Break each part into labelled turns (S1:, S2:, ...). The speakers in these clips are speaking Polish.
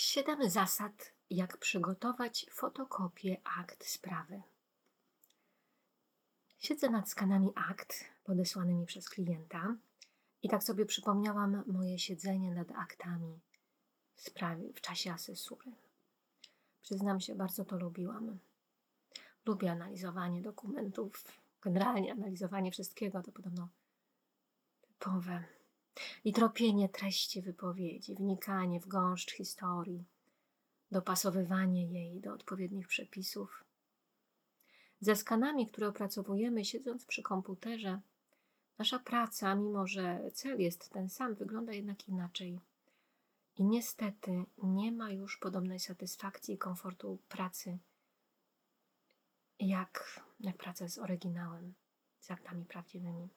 S1: Siedem zasad, jak przygotować fotokopię akt sprawy. Siedzę nad skanami akt podesłanymi przez klienta i tak sobie przypomniałam moje siedzenie nad aktami w, sprawie, w czasie asesury. Przyznam się, bardzo to lubiłam. Lubię analizowanie dokumentów, generalnie analizowanie wszystkiego, to podobno typowe i tropienie treści wypowiedzi, wnikanie w gąszcz historii, dopasowywanie jej do odpowiednich przepisów. Ze skanami, które opracowujemy siedząc przy komputerze, nasza praca, mimo że cel jest ten sam, wygląda jednak inaczej. I niestety nie ma już podobnej satysfakcji i komfortu pracy, jak, jak praca z oryginałem, z aktami prawdziwymi.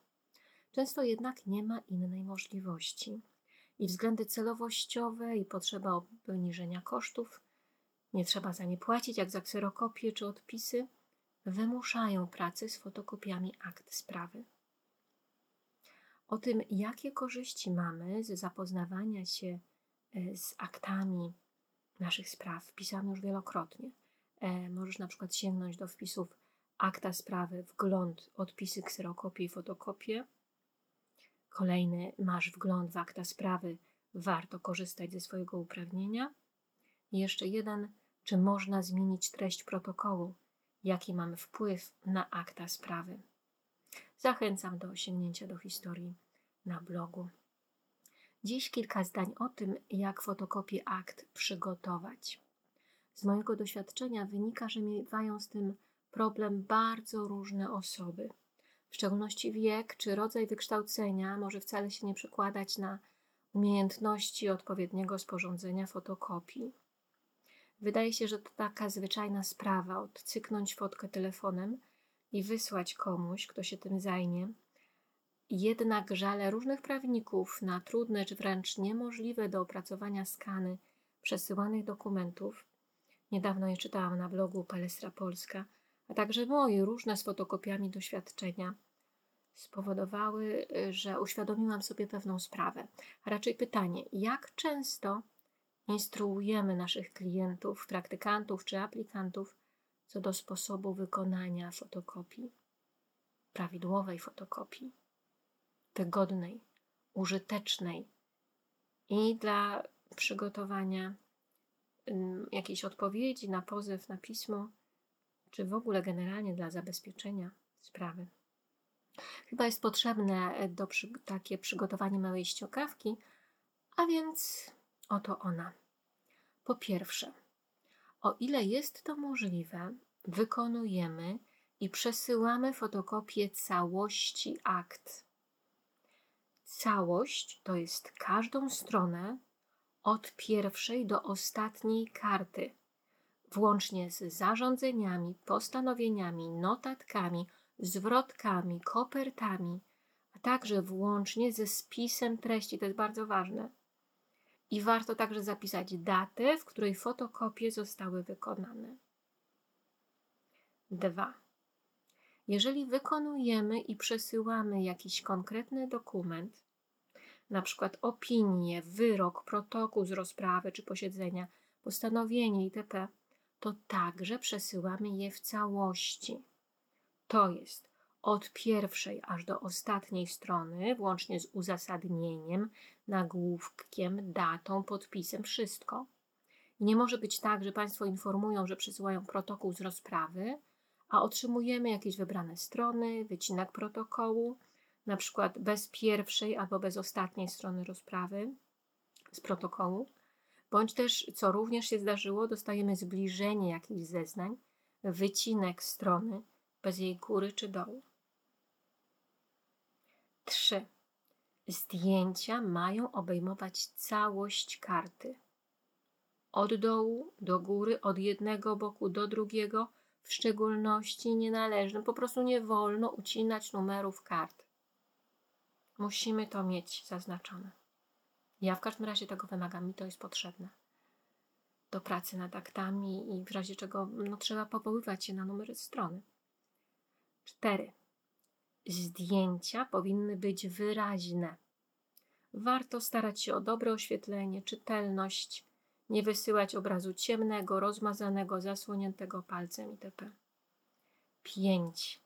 S1: Często jednak nie ma innej możliwości. I względy celowościowe i potrzeba obniżenia kosztów, nie trzeba za nie płacić jak za kserokopie czy odpisy, wymuszają pracę z fotokopiami akt sprawy. O tym, jakie korzyści mamy z zapoznawania się e, z aktami naszych spraw, pisałam już wielokrotnie. E, możesz na przykład sięgnąć do wpisów akta sprawy, wgląd, odpisy, kserokopie i fotokopie Kolejny, masz wgląd w akta sprawy, warto korzystać ze swojego uprawnienia. I jeszcze jeden, czy można zmienić treść protokołu, jaki mamy wpływ na akta sprawy. Zachęcam do sięgnięcia do historii na blogu. Dziś kilka zdań o tym, jak fotokopię akt przygotować. Z mojego doświadczenia wynika, że miewają z tym problem bardzo różne osoby w szczególności wiek czy rodzaj wykształcenia może wcale się nie przekładać na umiejętności odpowiedniego sporządzenia fotokopii. Wydaje się, że to taka zwyczajna sprawa odcyknąć fotkę telefonem i wysłać komuś, kto się tym zajmie. Jednak żale różnych prawników na trudne czy wręcz niemożliwe do opracowania skany przesyłanych dokumentów. Niedawno je czytałam na blogu Palestra Polska, a także moje różne z fotokopiami doświadczenia spowodowały, y, że uświadomiłam sobie pewną sprawę. A raczej pytanie, jak często instruujemy naszych klientów, praktykantów czy aplikantów co do sposobu wykonania fotokopii, prawidłowej fotokopii, wygodnej, użytecznej i dla przygotowania jakiejś odpowiedzi na pozew, na pismo, czy w ogóle generalnie dla zabezpieczenia sprawy. Chyba jest potrzebne e, do przy, takie przygotowanie małej ściokawki, a więc oto ona. Po pierwsze, o ile jest to możliwe, wykonujemy i przesyłamy fotokopię całości akt. Całość to jest każdą stronę od pierwszej do ostatniej karty, włącznie z zarządzeniami, postanowieniami, notatkami, zwrotkami, kopertami, a także włącznie ze spisem treści. To jest bardzo ważne. I warto także zapisać datę, w której fotokopie zostały wykonane. 2. Jeżeli wykonujemy i przesyłamy jakiś konkretny dokument, na przykład opinię, wyrok, protokół z rozprawy czy posiedzenia, postanowienie itp., to także przesyłamy je w całości. To jest od pierwszej aż do ostatniej strony, włącznie z uzasadnieniem, nagłówkiem, datą, podpisem, wszystko. Nie może być tak, że Państwo informują, że przysyłają protokół z rozprawy, a otrzymujemy jakieś wybrane strony, wycinek protokołu, na przykład bez pierwszej albo bez ostatniej strony rozprawy z protokołu, bądź też, co również się zdarzyło, dostajemy zbliżenie jakichś zeznań, wycinek strony, bez jej góry czy dołu. 3. Zdjęcia mają obejmować całość karty. Od dołu do góry, od jednego boku do drugiego, w szczególności nienależnym. Po prostu nie wolno ucinać numerów kart. Musimy to mieć zaznaczone. Ja w każdym razie tego wymagam, mi to jest potrzebne do pracy nad aktami i w razie czego no, trzeba powoływać się na numery strony. 4. Zdjęcia powinny być wyraźne. Warto starać się o dobre oświetlenie, czytelność. Nie wysyłać obrazu ciemnego, rozmazanego, zasłoniętego palcem itp. 5.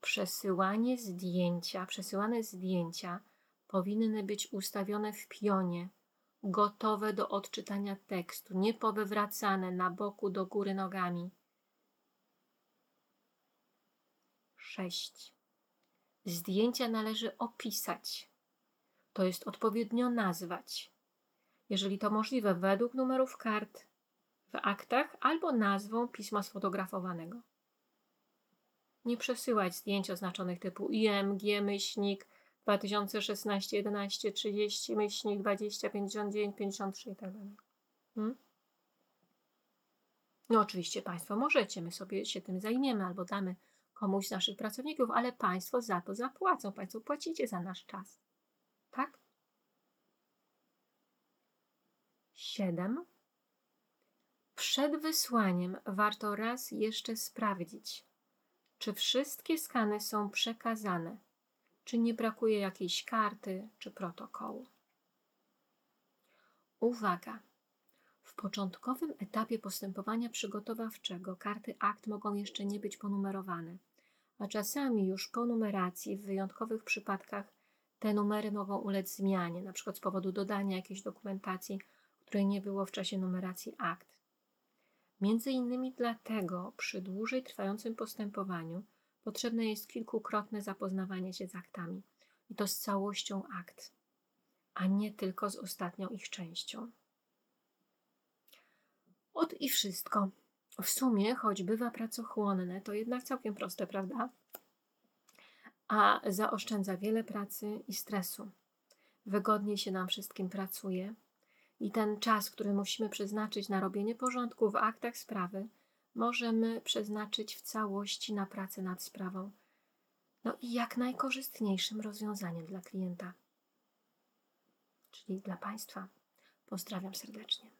S1: Przesyłanie zdjęcia, przesyłane zdjęcia powinny być ustawione w pionie, gotowe do odczytania tekstu, nie powywracane na boku do góry nogami. 6. Zdjęcia należy opisać, to jest odpowiednio nazwać. Jeżeli to możliwe, według numerów kart w aktach albo nazwą pisma sfotografowanego. Nie przesyłać zdjęć oznaczonych typu IMG, myślnik 2016, 11, 30, myślnik 20, 59, 53 itd. Hmm? No oczywiście Państwo możecie, my sobie się tym zajmiemy albo damy komuś z naszych pracowników, ale Państwo za to zapłacą. Państwo płacicie za nasz czas. Tak? 7. Przed wysłaniem warto raz jeszcze sprawdzić, czy wszystkie skany są przekazane, czy nie brakuje jakiejś karty czy protokołu. Uwaga! W początkowym etapie postępowania przygotowawczego karty akt mogą jeszcze nie być ponumerowane, a czasami już po numeracji w wyjątkowych przypadkach te numery mogą ulec zmianie, np. z powodu dodania jakiejś dokumentacji, której nie było w czasie numeracji akt. Między innymi dlatego przy dłużej trwającym postępowaniu potrzebne jest kilkukrotne zapoznawanie się z aktami i to z całością akt, a nie tylko z ostatnią ich częścią. Od i wszystko. W sumie, choć bywa pracochłonne, to jednak całkiem proste, prawda? A zaoszczędza wiele pracy i stresu. Wygodniej się nam wszystkim pracuje i ten czas, który musimy przeznaczyć na robienie porządku w aktach sprawy, możemy przeznaczyć w całości na pracę nad sprawą. No i jak najkorzystniejszym rozwiązaniem dla klienta, czyli dla Państwa. Pozdrawiam serdecznie.